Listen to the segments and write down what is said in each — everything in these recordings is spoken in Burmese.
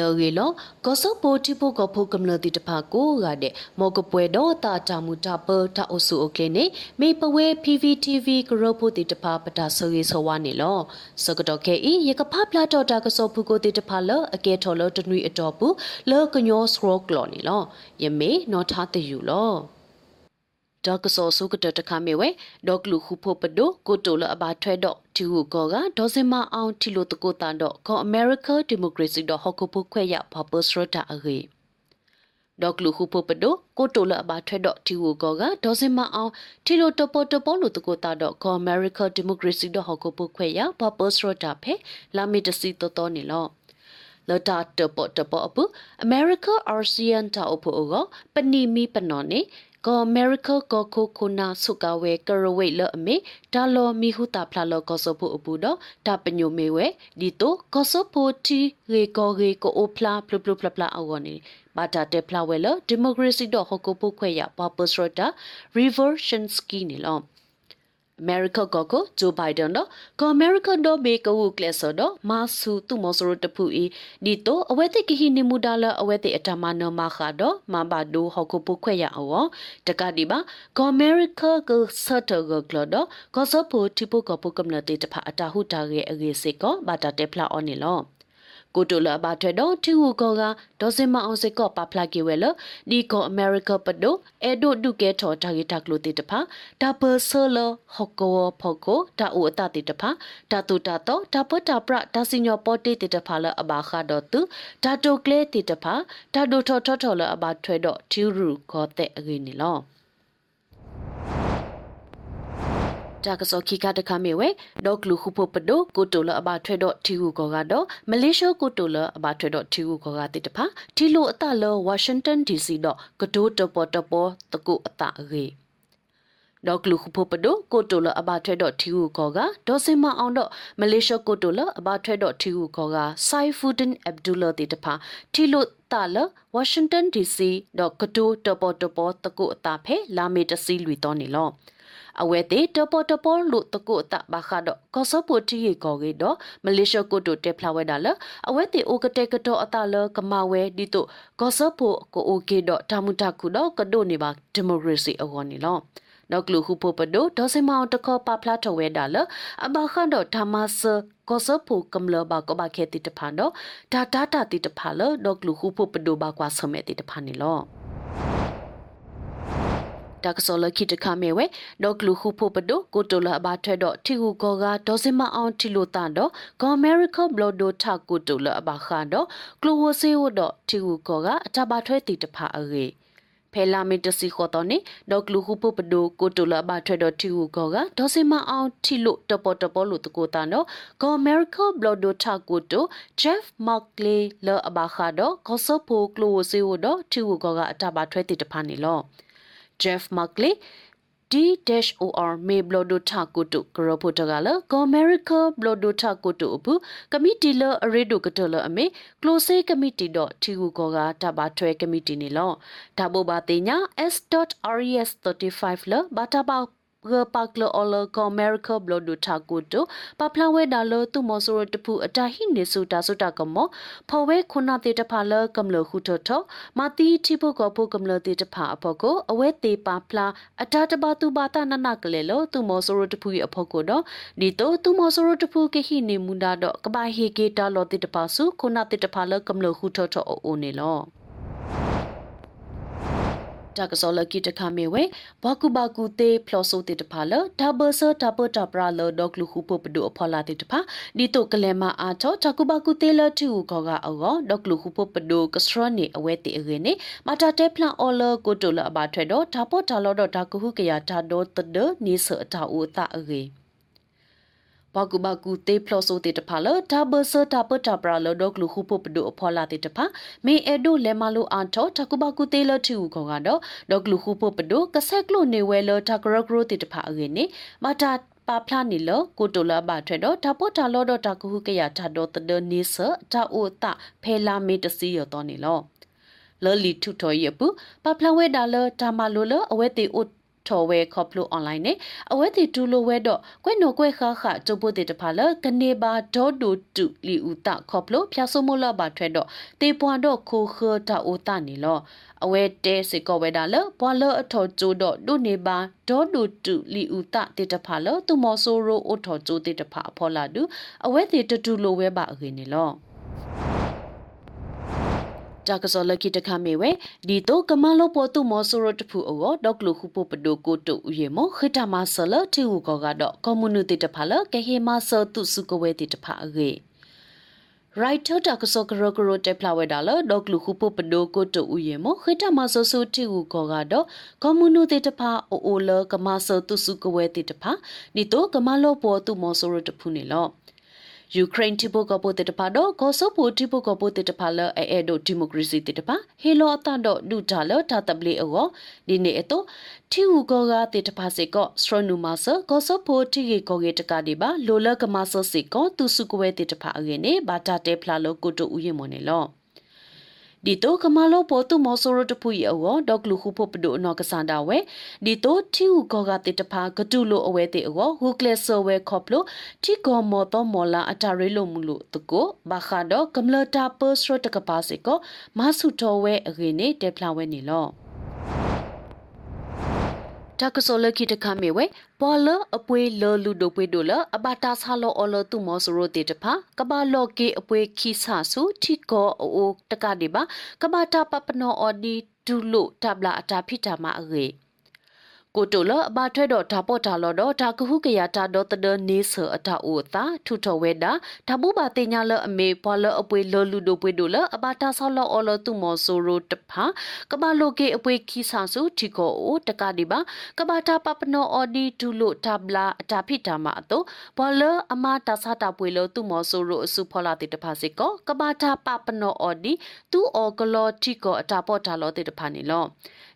နီလောရေလောကောဆပိုတိပိုကဖိုကမလတိတဖာကိုရတဲ့မောကပွဲတော့တာတာမူတာပတာအဆူအိုကလနေမေပဝဲ PVTV ကရောဖိုတိတဖာပတာဆိုရေဆိုဝါနေလောစကတော့ခဲဤရကဖပလာတော့တာကစောဖူကိုတိတဖာလအကဲထော်လတနွီအတော်ဘူးလောကညောစရောကလောနေလောယမေနော်ထားတယူလော ဒေါကဆောဆုကတတခမေဝဲဒေါကလူခုဖို့ပဒိုကိုတိုလအဘာထွဲတော့တီဟူကောကဒေါ်စင်မအောင်တီလိုတကိုတန်တော့ကောအမေရိကဒီမိုကရေစီတော့ဟောက်ကိုဖို့ခွဲရပပစရတာအေဒေါကလူခုဖို့ပဒိုကိုတိုလအဘာထွဲတော့တီဟူကောကဒေါ်စင်မအောင်တီလိုတပေါ်တပေါ်လိုတကိုတာတော့ကောအမေရိကဒီမိုကရေစီတော့ဟောက်ကိုဖို့ခွဲရပပစရတာဖဲလာမီတစီတော်တော်နေလောလတာတပေါ်တပေါ်အပူအမေရိကအာဆီယန်တာအဖို့အောပနီမီပနော်နေ ကောအမေရိကကောခိုခိုနာဆုကဝဲကရဝိတ်လအမေဒါလောမီဟုတာဖလာလောကောဆဖို့အပူတော့ဒါပညိုမေဝဲဒီတော့ကောဆဖို့တီရေကောရေကိုအိုဖလာပလပလပလပလအောနေဘာတာတေဖလာဝဲလဒီမိုကရေစီတော့ဟကိုပုခွဲရပပစရတာ reversion ski နေလော America ကကို Joe Biden တော့က America တော့ဘေကဝုကလဆတော့မာဆူသူမောစရတဖူဤဒီတော့အဝဲတိကဟိနေမူဒါလအဝဲတိအတမနမခါတော့မဘာဒိုဟောက်ကိုပုခွဲရအောင်တကဒီပါက America ကဆတ်တကကလတော့ကစဖို့တိပုကပုကမနတေတဖအတာဟုတာရဲ့အရေးစိကဘာတာတ က်ဖလာအော်နေလောကိုတိုလာဘာထွဲတော့တူကောကဒေါ်စင်မအောင်စကောပါဖလာကေဝဲလဒီကောအမေရိကပဒိုအဲဒိုဒုကေထော်တာဂီတက်လို့တေတဖာဒါပဆလဟကောဖောကိုတာအိုအတတေတဖာဒါတူတာတော့ဒါပတာပရဒါစညောပေါ်တေတေတဖာလအဘာခါတော့သူဒါတိုကလေတေတဖာဒါဒိုထော်ထော်ထော်လအဘာထွဲတော့တူရူခေါ်တဲ့အဂိနေလော တာကစောခိကတခမေဝဲဒေါကလူခုဖို့ပဒိုကိုတိုလအဘထွဲတော့ထီဟုကောကတော့မလေးရှားကိုတိုလအဘထွဲတော့ထီဟုကောကတိတဖာထီလိုအတလောဝါရှင်တန်ဒီစီတော့ကတိုးတပေါ်တပေါ်တကုအတအေ ဒေါကလူခုဖို့ပဒိုကိုတိုလအဘထွဲတော့ထီဟုကောကဒေါ်စင်မအောင်တော့မလေးရှားကိုတိုလအဘထွဲတော့ထီဟုကောကဆိုင်ဖူဒင်အဗ်ဒူလာတိတဖာထီလိုတာလဝါရှင်တန်ဒီစီတော့ကတိုးတပေါ်တပေါ်တကုအတဖဲလာမေတစီလူတော်နေလောအဝဲတေတပေါ်တပေါ်လို့တကုတဘာခါတော့ကောစပူတီရေကောကေတော့မလေးရှားကိုတိုတက်ဖလာဝဲတာလအဝဲတေအိုကတဲ့ကတော့အတလကမဝဲဒီတော့ကောစပူကိုအိုကေတော့တာမူတာခုတော့ကဒိုနေပါဒီမိုကရေစီအဝနီလော နောက်ကလူဟုပိုပဒိုဒေါ်စမောင်တခေါ်ပါဖလာထဝဲတာလအဘခန်တော့ဓမ္မစကောစပူကမလဘကဘခေတိတဖန်တော့ဒါတာတာတိတဖာလဒေါကလူဟုပိုပဒိုဘကွာဆမဲတိတဖန်နီလောတာကစောလခိတခမဲဝဲဒေါကလူခုဖို့ပဒိုကိုတိုလာဘာထွဲတော့ထီဟူကောကဒေါ်စင်မအောင်ထီလိုတန်တော့ဂေါ်အမေရိကဘလော့ဒိုထာကိုတိုလာဘာခါတော့ကလိုဝဆေဝတော့ထီဟူကောကအတဘာထွဲတီတဖာအေ ဖဲလာမီတစီခေါ်တော့နေဒေါကလူခုပုပဒိုကိုတိုလာဘာထွဲတော့ထီဟူကောကဒေါ်စင်မအောင်ထီလို့တပေါ်တပေါ်လို့တကိုတာနော်ဂေါ်အမေရိကဘလော့ဒိုထာကိုတိုဂျက်မာကလီလောအဘာခါတော့ကောဆပ်ပိုကလိုဝဆေဝတော့ထီဟူကောကအတဘာထွဲတီတဖာနေလော Jeff Markley D-OR မေဘလော်ဒိုထာကိုတုကရဖို့တကလကောအမေရိကဘလော်ဒိုထာကိုတုအပူကမီတီလအရေဒိုကတလအမေကလိုဆေကမီတီတော့ထီကူကောကတဘာထွဲကမီတီနေလောဒါဘောဘာတေညာ S.RES35 လဘာတာဘော ဂပါကလအလကအမေရိကဘလဒူတာကုတိုပပလဝဲဒါလသူမဆိုရတဖူအတာဟိနေစုတာစုတာကမောဖော်ဝဲခုနာတေတဖာလကမလခုထထမတိတိဖို့ကဖို့ကမလတေတဖာအဖို့ကိုအဝဲတေပါဖလာအတာတပါသူပါတနနကလေလောသူမဆိုရတဖူရအဖို့ကိုတော့ဒီတော့သူမဆိုရတဖူကဟိနေမူဒါတော့ကဘာဟေကေတာလောတေတဖာစုခုနာတေတဖာလကမလခုထထအိုနေလော တာကစောလကီတခမေဝဲဘကုဘကုတေဖလောဆိုတေတဖာလဒါဘဆာဒါပတာပရာလဒေါကလူခုပပဒုအဖလာတေတဖာဒီတုကလေမအာချောတကုဘကုတေလတူခေါကအောဒေါကလူခုပပဒုကစထရနေအဝဲတေအရနေမတာတေဖလန်အော်လကိုတိုလအဘာထွဲတော့ဒါပေါ်တာလောတော့ဒါကဟုကရတာဒေါတဒနီဆအတာဦးတာအရေ ဘကူဘကူတေဖလောဆိုတေတဖာလဒါဘဆတာပတာပရာလဒကလူခုပပဒိုအဖောလာတေတဖာမေအဒိုလေမလိုအန်ထောတကူဘကူတေလထူခေါကတော့ဒကလူခုပပဒိုကဆက်ကလိုနေဝဲလတကရဂရိုတေတဖာအငနေမတာပါဖလာနီလကိုတိုလာဘာထွဲတော့တပေါ်တာလောတော့တကူဟုကရတာတော့တဒနီဆတာအိုတာဖဲလာမေတစီရတော့နေလောလောလီထုထော်ရပူပပလဝဲဒါလတာမလိုလအဝဲတေအို ထော်ဝဲခေါပလိုအွန်လိုင်းနဲ့အဝဲတီတူလိုဝဲတော့ကွဲ့နော်ကွဲ့ခါခကျုပ်ပုတ်တေတဖာလကနေပါဒေါ်ဒိုတူလီဦးတာခေါပလိုဖျာဆိုမိုလာပါထွဲတော့တေပွားတော့ခိုခတာအိုတာနေလောအဝဲတဲစေကောဝဲတာလဘွာလအထော်ကျိုးတော့ဒုနေပါဒေါ်ဒိုတူလီဦးတာတေတဖာလသူမောဆိုရိုအိုထော်ကျိုးတေတဖာအဖော်လာတူအဝဲတီတတူလိုဝဲပါအခေနေလော တာကစောလကိတခမေဝဲဒီတော့ကမလောပေါ်သူမောဆိုရတဖူအောဒေါကလူခုပပဒိုကိုတုဥယေမောခိတမဆလတီဝကောကတော့ကွန်မြူနတီတဖာလကဟေမဆတုစုကဝဲတီတဖာအေ writer ta ko so kro kro te plawe da lo dok lu khu po pdo ko to u ye mo khita ma so so ti u ko ga do communo te ta pha o o lo ka ma so tu su ko we te ta pha ni to ka ma lo po tu mo so ro ta phu ne lo ယူကရိန်းတိပိုကပိုတေတပါတော့ကောဆိုပိုတိပိုကပိုတေတပါလအဲအဲဒိုဒီမိုကရေစီတေတပါဟေလောအတတော့ဒူတာလတာတပလီအောဒီနေအတော့တီဟူကောကတေတပါစေကောစထရနူမာဆာကောဆိုပိုတိကေကောကေတကဒီပါလိုလကမဆစေကောသူစုကွဲတေတပါအငယ်နေဘာတာတေဖလာလောကိုတိုဥယမနေလော ဒီတော့ကမလောပေါ်သူမောဆိုရတဖူယောဒေါကလူခုဖို့ပဒိုနောကစန္ဒဝဲဒီတော့တီဟုကောကတိတဖာကတုလိုအဝဲတေအောဟူကလဆောဝဲခေါပလိုတီကောမောတော်မောလာအတာရေလိုမူလို့တကိုဘာခါတော့ကမလတာပစရတကပါစေကောမဆုတော်ဝဲအခေနေတေဖလာဝဲနေလော တကစောလကိတခမေဝဲပေါ်လအပွေလလူဒိုပွေဒိုလအဘတာဆာလောအလတုမောစရိုတေတဖာကဘာလောကေအပွေခိဆာဆုတီကောအိုတကဒီပါကဘာတာပပနောအော်ဒီဒူလိုတဘလာအတာဖိတာမအေ ကိုတိုလအဘထွဲတော့ဒါပေါ်တာလောတော့ဒါကဟုကရတာတော့တဒနေဆအတာအိုတာထုထဝဲတာဒါဘူးပါတင်ညာလအမေပွာလအပွေလောလူဒိုပွေဒိုလအဘတာဆောလောအော်လတုမောဆိုရိုတဖာကဘာလိုကေအပွေခီဆာစုတီကိုအိုတကဒီပါကဘာတာပပနောအော်ဒီဒူလိုတာဘလာအတာဖိတာမအတော့ပွာလအမတာဆတာပွေလောတုမောဆိုရိုအစုဖောလာတေတဖာစစ်ကောကဘာတာပပနောအော်ဒီတူအော်ကလောတီကိုအတာပေါ်တာလောတေတဖာနေလော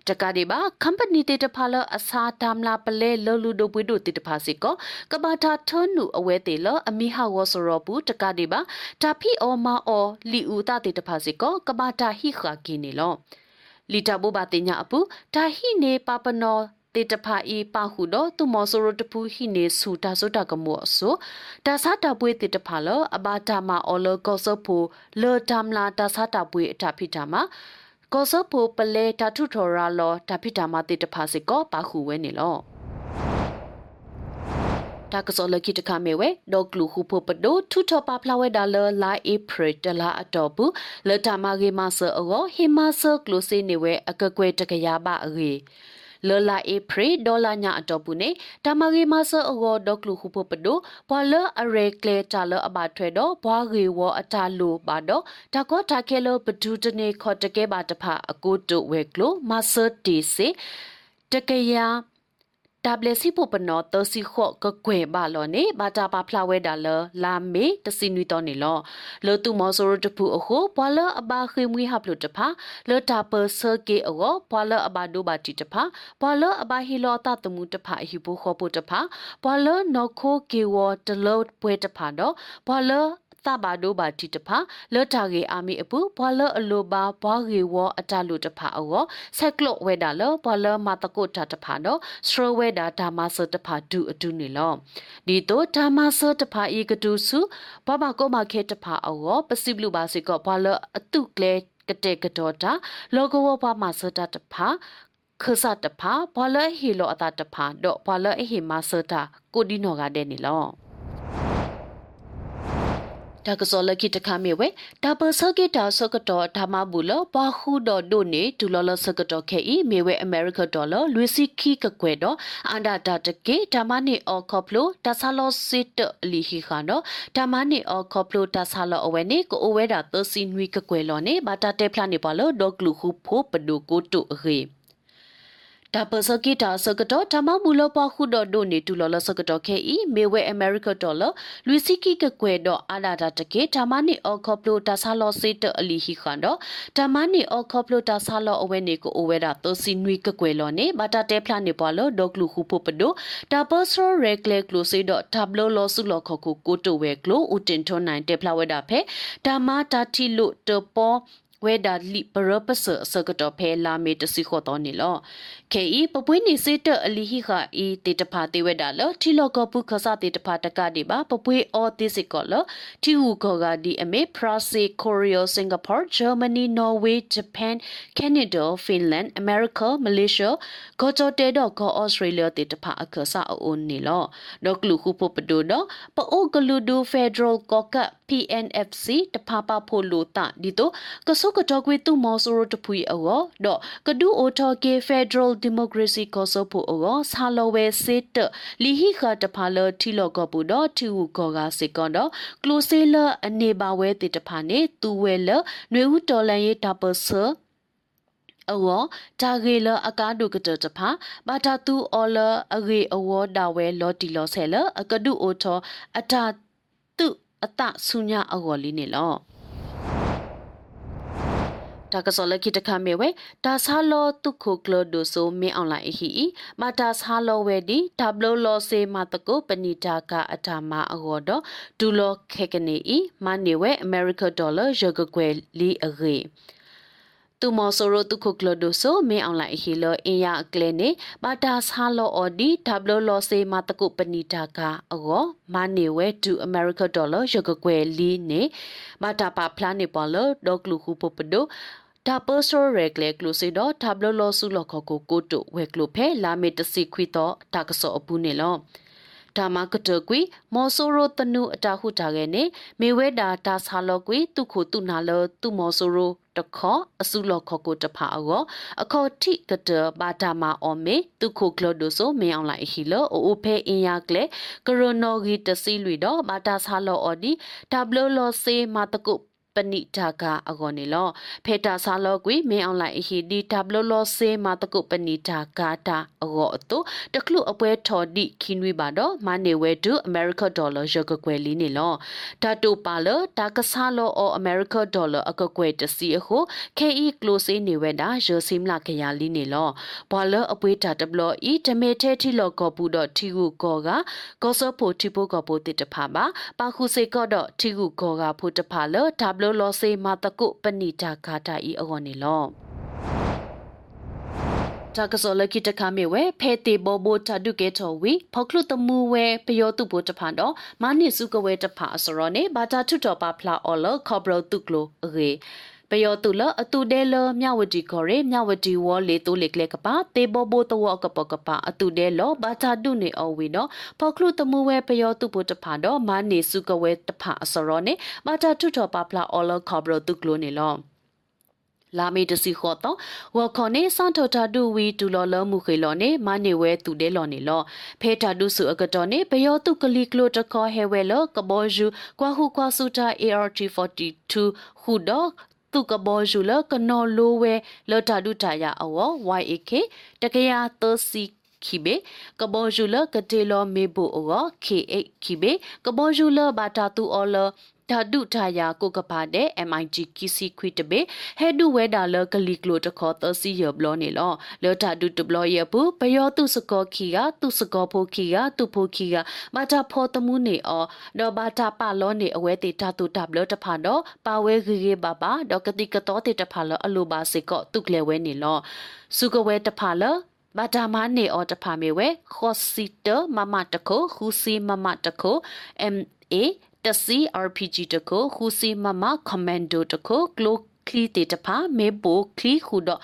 တကဒီပါ company တေတဖာလအစာတမ်လာပလဲလောလူဒိုပွေဒိုတေတဖာစီကောကဘာတာထွန်းနူအဝဲတေလအမိဟာဝဆရောဘူးတကဒီပါတာဖီအောမာအောလီဦးတာတေတဖာစီကောကဘာတာဟိခါကီနေလောလီတာဘောဘာတင်ညာအပူတာဟိနေပပနောတေတဖာဤပါဟုတော့သူမောဆိုရတပူဟိနေဆူတာဆိုတာကမောဆိုတာစာတာပွေတေတဖာလအဘာတာမအော်လကောဆဖိုလောတမ်လာတာစာတာပွေအတာဖိတာမှာ ကောဆပိုပလဲတာထုထော်ရာလောတာဖိတာမတိတဖာစကောပါခုဝဲနေလောတာကစောလကိတခမေဝဲဒေါကလူခုဖပဒိုထုထပဖလာဝဲဒါလလာဧပြီတလာအတော်ဘူးလတမဂေမဆအောဟေမဆကလုစေနေဝဲအကကွဲတကရပါအေ လော်လာအေဖရီဒေါ်လာညာအတော့ဘူးနေတမဂေမဆအောဒေါကလူခုဖပဒိုဘွာလအရေကလေတာလအဘထွဲတော့ဘွာဂေဝအတာလိုပါတော့တကောတာခဲလဘဒူတနေခေါ်တကဲပါတဖအကိုတုဝဲကလိုမဆတီစေတကယာ တာဘလက်စီပိုပနောတစီခော့ကကွယ်ပါလောနေဘာတာပါဖလာဝဲတာလလာမေတစီနွီတော်နေလောလောတူမောဆိုရတဖူအခုဘွာလအဘာခေမွေဟပ်လို့တဖာလောတာပစကေအောဘွာလအဘာဒိုဘာတီတဖာဘွာလအဘာဟီလောတာတမှုတဖာဟီပိုခောပိုတဖာဘွာလနော်ခိုကေဝတလောပွဲတဖာတော့ဘွာလ သဘာဒိုဘာတီတဖာလော့တာဂေအာမီအပူဘွာလအလိုပါဘွာဂေဝအတလူတဖာအောဆက်ကလော့ဝဲတာလောဘွာလမတကုတ်တာတဖာတော့စထရဝဲတာဓမ္မဆတဖာဒူအတူနေလောဒီတော့ဓမ္မဆတဖာဤကတူစုဘဘကောမခဲတဖာအောပစိဘလူပါစေကောဘွာလအတုကလေကတဲ့ကတော်တာလောကဝဘမဆတတဖာခဆတ်တဖာဘလဟီလိုအတာတဖာတော့ဘလအဟီမဆတာကိုဒီနောကတဲ့နေလော ဒါကစောလကိတခမေဝဲဒါပစကိတာစကတော့ဓမ္မဘူးလဘာခုတော်ဒိုနေဒူလောလစကတော့ခဲဤမေဝဲအမေရိကဒေါ်လာလွီစီခီကကွဲတော့အန်ဒါတာတကေဓမ္မနေအော်ကော့ဖလိုတဆာလောစစ်တလီဟီခါတော့ဓမ္မနေအော်ကော့ဖလိုတဆာလောအဝဲနေကိုအဝဲတာသစီနွီကကွဲလောနေဘာတာတဲဖလာနေပါလို့ဒေါကလူခုဖို့ပဒိုကိုတုအေ ဒါပစကီတာစကတော့ဓမ္မမူလပခုတော့ဒိုနေတူလောလစကတော့ခဲဤမေဝဲအမေရိကဒေါ်လာလူစီကီကကွဲတော့အာလာတာတကေဓမ္မနေအော်ခေါပလိုတာဆာလောစေတအလီဟီခန်တော့ဓမ္မနေအော်ခေါပလိုတာဆာလောအဝဲနေကိုအဝဲတာသစီနွီကကွဲလောနေဘာတာတဲဖလာနေပါလို့ဒေါကလူခုဖို့ပဒိုဒါပစရောရဲကလေကလိုစေတော့တဘလိုလောစုလောခခုကိုတိုဝဲကလိုဦးတင်ထွန်နိုင်တဲဖလာဝဲတာဖဲဓမ္မတာတီလို့တပေါ် ဝဲဒါလီပရပစစကတော့ဖဲလာမေတစီခေါ်တော်နေလောခေဤပပွေးနေစေတအလီဟိခာဤတေတဖာတေဝဲဒါလောထီလောကပုခဆာတေတဖာတကဒီပါပပွေးအော်တိစစ်ကောလောထီဟူကောကဒီအမေဖရာစီကိုရီးယားစင်ကာပူဂျာမနီနော်ဝေးဂျပန်ကနေဒါဖင်လန်အမေရိကမလေးရှားဂေါ်တိုတေတော့ကောဩစတြေးလျတေတဖာအခဆာအိုနေလောတော့ကလူခုပပဒိုတော့ပအိုကလူဒူဖက်ဒရယ်ကောက PNFC တဖာပါဖို့လို့တဒီတော့ကဆုကတော်ကွေတူမော်ဆိုရတဖူအအောတော့ကဒူအိုထော်ကေ Federal Democracy ကောဆဖို့အောဆာလောဝဲစစ်တလီဟိခတဖာလထီလောကပူတော့ထီဝကောကစေကွန်တော့ကလိုဆေလအနေပါဝဲတေတဖာနေသူဝဲလနွေဦးတော်လန်ရေးဒါပဆာအောတာဂေလအကားဒုကတတဖာဘာတာတူအော်လအဂေအဝဒါဝဲလော်တီလော်ဆဲလအကဒုအိုထောအတာတု အတဆုညာအော်လီနေလောတာကစောလခိတခမေဝဲတာဆာလောတုခုကလဒိုဆိုမင်းအွန်လိုင်းဟီမာတာဆာလောဝဲဒီဒဘလလောစေမတကိုပဏိတာကအထာမအဂောဒဒူလောခေကနေဤမနေဝဲအမေရိကဒေါ်လာရဂကွယ်လီအဂေ တူမော်ဆိုရိုတုခုကလဒိုဆိုမင်းအွန်လိုင်းဟီလောအင်ယာကလနေဘာတာဆာလောအော်ဒီဒဘလလောစေမတကုပဏိတာကအဂောမနေဝဲဒူအမေရိကဒေါ်လာရဂကွယ်လီနေဘာတာပါဖလာနေပေါ်လောဒေါကလူခုပပဒိုဒါပဆောရက်ကလေကလိုစီတော့ထဘလလောဆုလခကိုကိုတုဝဲကလိုဖဲလာမေတစီခွီတော့တာကစောအပူနေလောဒါမကတကွီမော်ဆိုရိုတနုအတာဟုတာခဲ့နေမေဝဲတာဒါဆာလောကွီတုခုတုနာလောတုမော်ဆိုရို တခောအစုလောခောကိုတဖာအောအခောတိကတဘာတာမာအောမေတုခုကလောဒိုဆိုမင်းအောင်လိုက်ဟီလောအိုဖဲအင်ယာကလေကရိုနိုဂီတစီလွီတော့ဘာတာဆာလောအော်ဒီဒဘလလောစေမာတကု ပဏိတာကအကောနေလောဖေတာဆာလောကွေမင်းအောင်လိုက်ဟီဒီတဘလလောစေမာတကုပဏိတာကာတာအကောအတုတကလူအပွဲထော်ဒီခင်းဝေပါတော့မနေဝဲဒူအမေရိကဒေါ်လာရကကွယ်လီနေလောဓာတုပါလတာကဆာလောအောအမေရိကဒေါ်လာအကကွယ်တစီအခု KE close နေဝဲတာရစိမလာခရလီနေလောဘာလအပွဲတာတဘလဤတမေထဲထီလောကောပူတော့ထီကူကောကကောဆဖို့ထီပိုကောပိုတစ်တဖာပါပါခုစေကောတော့ထီကူကောကဖို့တဖာလဒဘလလောစေမာတကုပဏိတာခါတာဤအောနေလောတာကစောလကိတခမေဝဲဖဲတေဘောဘောတဒုကေထောဝီဖောက်ခလုတမူဝဲပယောတုဘောတဖန်တော့မနိစုကဝဲတဖာအစရောနေဘာတာထုတော်ပါဖလာအော်လခေါပရတုကလိုအေပ ယောတုလအတုတဲလမြဝတီခေါ်ရမြဝတီဝေါ်လေတိုလေကလေကပါတေဘောဘောတဝကပကပါအတုတဲလဘာသာတုနေအဝီနော်ဖောက်ခလုတမှုဝဲပယောတုဘတဖာတော့မနေစုကဝဲတဖာအစရောနေဘာတာထုတော်ပါဖလာအော်လခေါပရတုကလိုနေလောလာမီတစီခေါ်တော့ဝခေါနေစန်ထော်တာဒူဝီဒူလော်လမှုခေလောနေမနေဝဲသူတဲလော်နေလောဖဲတာဒူစုအကတော်နေဘယောတုကလီကလိုတခေါ်ဟဲဝဲလောကဘောဂျူကွာဟုကွာဆူတာ ART42 ဟူတော့ သူကဘောဂျူလကနော်လိုဝဲလော်တာဒူတာယာအော YAK တကရာသစီခိဘေကဘောဂျူလကတေလောမေဘူအော K8 ခိဘေကဘောဂျူလဘာတာတူအောလ ဓာတုထာယာကိုကပါတဲ့ MIG ကီစီခွီတဘေဟဲဒူဝဲဒါလကလီကလိုတခေါ်သစီရဘလောနေလောလောဓာတုတဘလောရပူဘယောတုစကောခီကသူစကောဖိုခီကသူဖိုခီကမာတာဖောတမှုနေအောဒေါ်ဘာတာပလောနေအဝဲတေဓာတုတဘလောတဖာတော့ပါဝဲဂေဂေဘာဘာဒေါကတိကတော်တေတဖာလောအလိုပါစေကောတုကလေဝဲနေလောစုကဝဲတဖာလောဘာတာမနေအော်တဖာမေဝဲခေါ်စီတမမတခိုခူစီမမတခို MA တစီ RPG တကိုခူစီမမကွန်မန်ဒိုတကိုကလိုကလီတေတဖာမေဘိုကလီခုတော့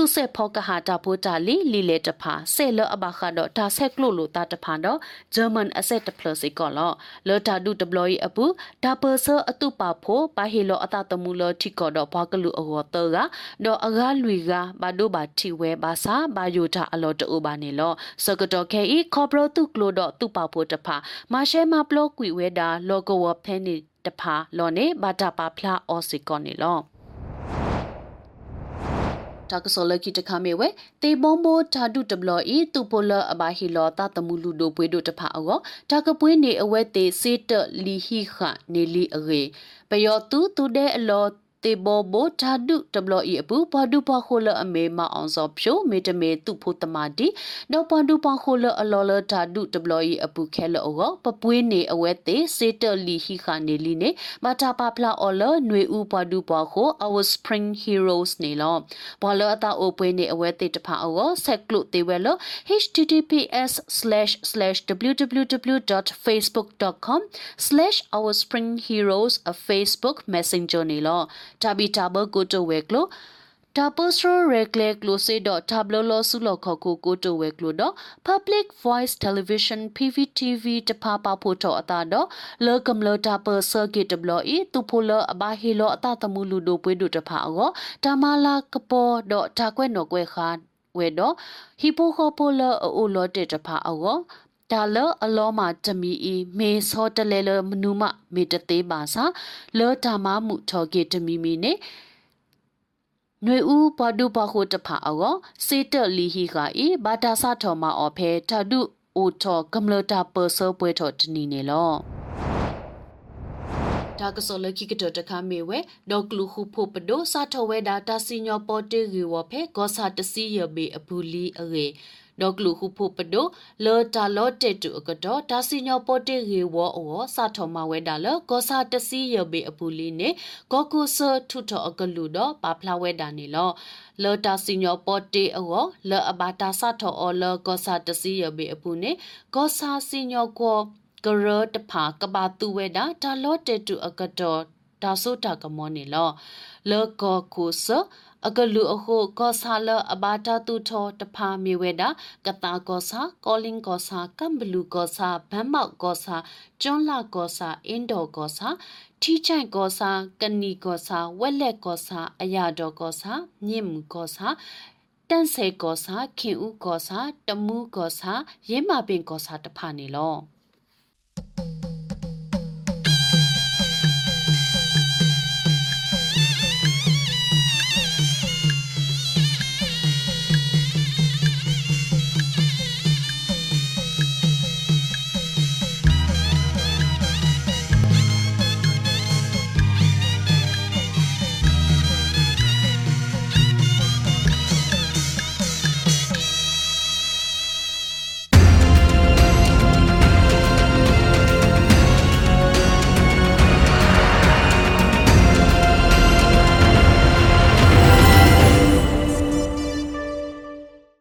သူစေဖောကဟာတာပိုတာလီလီလေတဖာဆေလအဘခါတော့ဒါဆက်ကလို့လို့တာတဖာတော့ German asset plus ကောလောလောတာဒု deploy အပူဒါပဆအတုပါဖို့ဘာဟီလောအတတမှုလောထိကောတော့ဘာကလူအောတော့ကတော့အကားလူကဘာတို့ဘာထိဝဲဘာစာဘာယိုတာအလောတူဘာနေလောစကတော့ခဲဤခေါပရတုကလို့တော့သူပါဖို့တဖာမာရှဲမပလော့ကွီဝဲတာလောကဝဖဲနေတဖာလောနေဘာတာပါဖလာအော်စီကောနေလော တာကစောလကိတခမေဝဲတေဘုံဘဓာတုတဘလောဤသူပိုလအဘာဟီလောတာတမှုလူဒိုပွေးတို့တဖာအောတာကပွေးနေအဝဲတေစေတလီဟီခနေလီအရေပယောတူတူတဲ့အလော တေဘောဘဓာဒုတဘလအီအပူဘဒုဘခိုလအမေမအောင်စောဖြိုမေတမေတုဖို့တမာတီနောဘဒုဘခိုလအလောလဓာဒုတဘလအီအပူခဲလောအောပပွေးနေအဝဲသေးစေတလီဟီခာနေလီနေမတာပါဖလာအော်လຫນွေဥဘဒုဘခို our spring heroes နေလောဘောလအတာအိုပွေးနေအဝဲသေးတဖာအောဆက်ကလုတေဝဲလော https://www.facebook.com/our spring heroes a facebook messenger နေလော တာဘီတာဘကိုတိုဝဲကလိုတာပိုစထရရက်လက်ကလိုစေဒတာဘလလောဆုလခကိုကိုတိုဝဲကလိုတော့ public voice television pvtv တဖာပါဖို့တော့အတာတော့လောကမလတာပဆာဂစ်တဘလအီတူဖိုလအဘာဟီလောအတာတမှုလူဒိုပွေးတို့တဖာအောတာမလာကပေါ်တော့တာကွဲ့နော်ကွဲခါဝဲတော့ဟီပိုခိုပိုလအိုလောတဲ့တဖာအော ဒါလအလောမှာတမီအီမေစောတလဲလမနုမမေတသေးပါစာလောဓမ္မမှုထော်ကေတမီမီနေຫນွေဦးဘဒုဘခုတဖာအောစေတလီဟီကဤဘာတာဆထော်မအောဖဲထဒုအိုထော်ကမ္လတာပစောပွဲထော်တနီနေလောဒါကစောလခိကတတခမေဝဲဒေါကလူခုဖို့ပဒိုစာထဝဲဒါတာစီညောပေါ်တေရီဝဖဲဂောစာတစီယဘေအဘူလီအေ ဒေါကလူခုဖို့ပဒိုလောတာလောတေတူအကတော့ဒါစီညောပေါ်တေရီဝအောစာထောမဝဲဒါလဂောစာတစီယဘေအဘူလီနေဂောကုဆထုထောအကလူတော့ပါဖလာဝဲဒါနေလောလောတာစီညောပေါ်တေအောလောအဘာတာစာထောအောလောဂောစာတစီယဘေအပူနေဂောစာစီညောကောကရတဖာကဘာတူဝဲတာဒါလောတေတူအကတော်ဒါဆိုတာကမောနေလောလောကောကုဆ အကလူအခုကောဆာလအဘာတာတူထောတဖာမြေဝဲတာကတာကောဆာကောလင်းကောဆာကမ်ဘလူကောဆာဘမ်မောက်ကောဆာကျွန်းလာကောဆာအင်ဒိုကောဆာထီချိုင်ကောဆာကနီကောဆာဝက်လက်ကောဆာအရာတော်ကောဆာမြင့်မှုကောဆာတန့်ဆေကောဆာခင်ဦးကောဆာတမှုကောဆာရဲမာပင်ကောဆာတဖာနေလော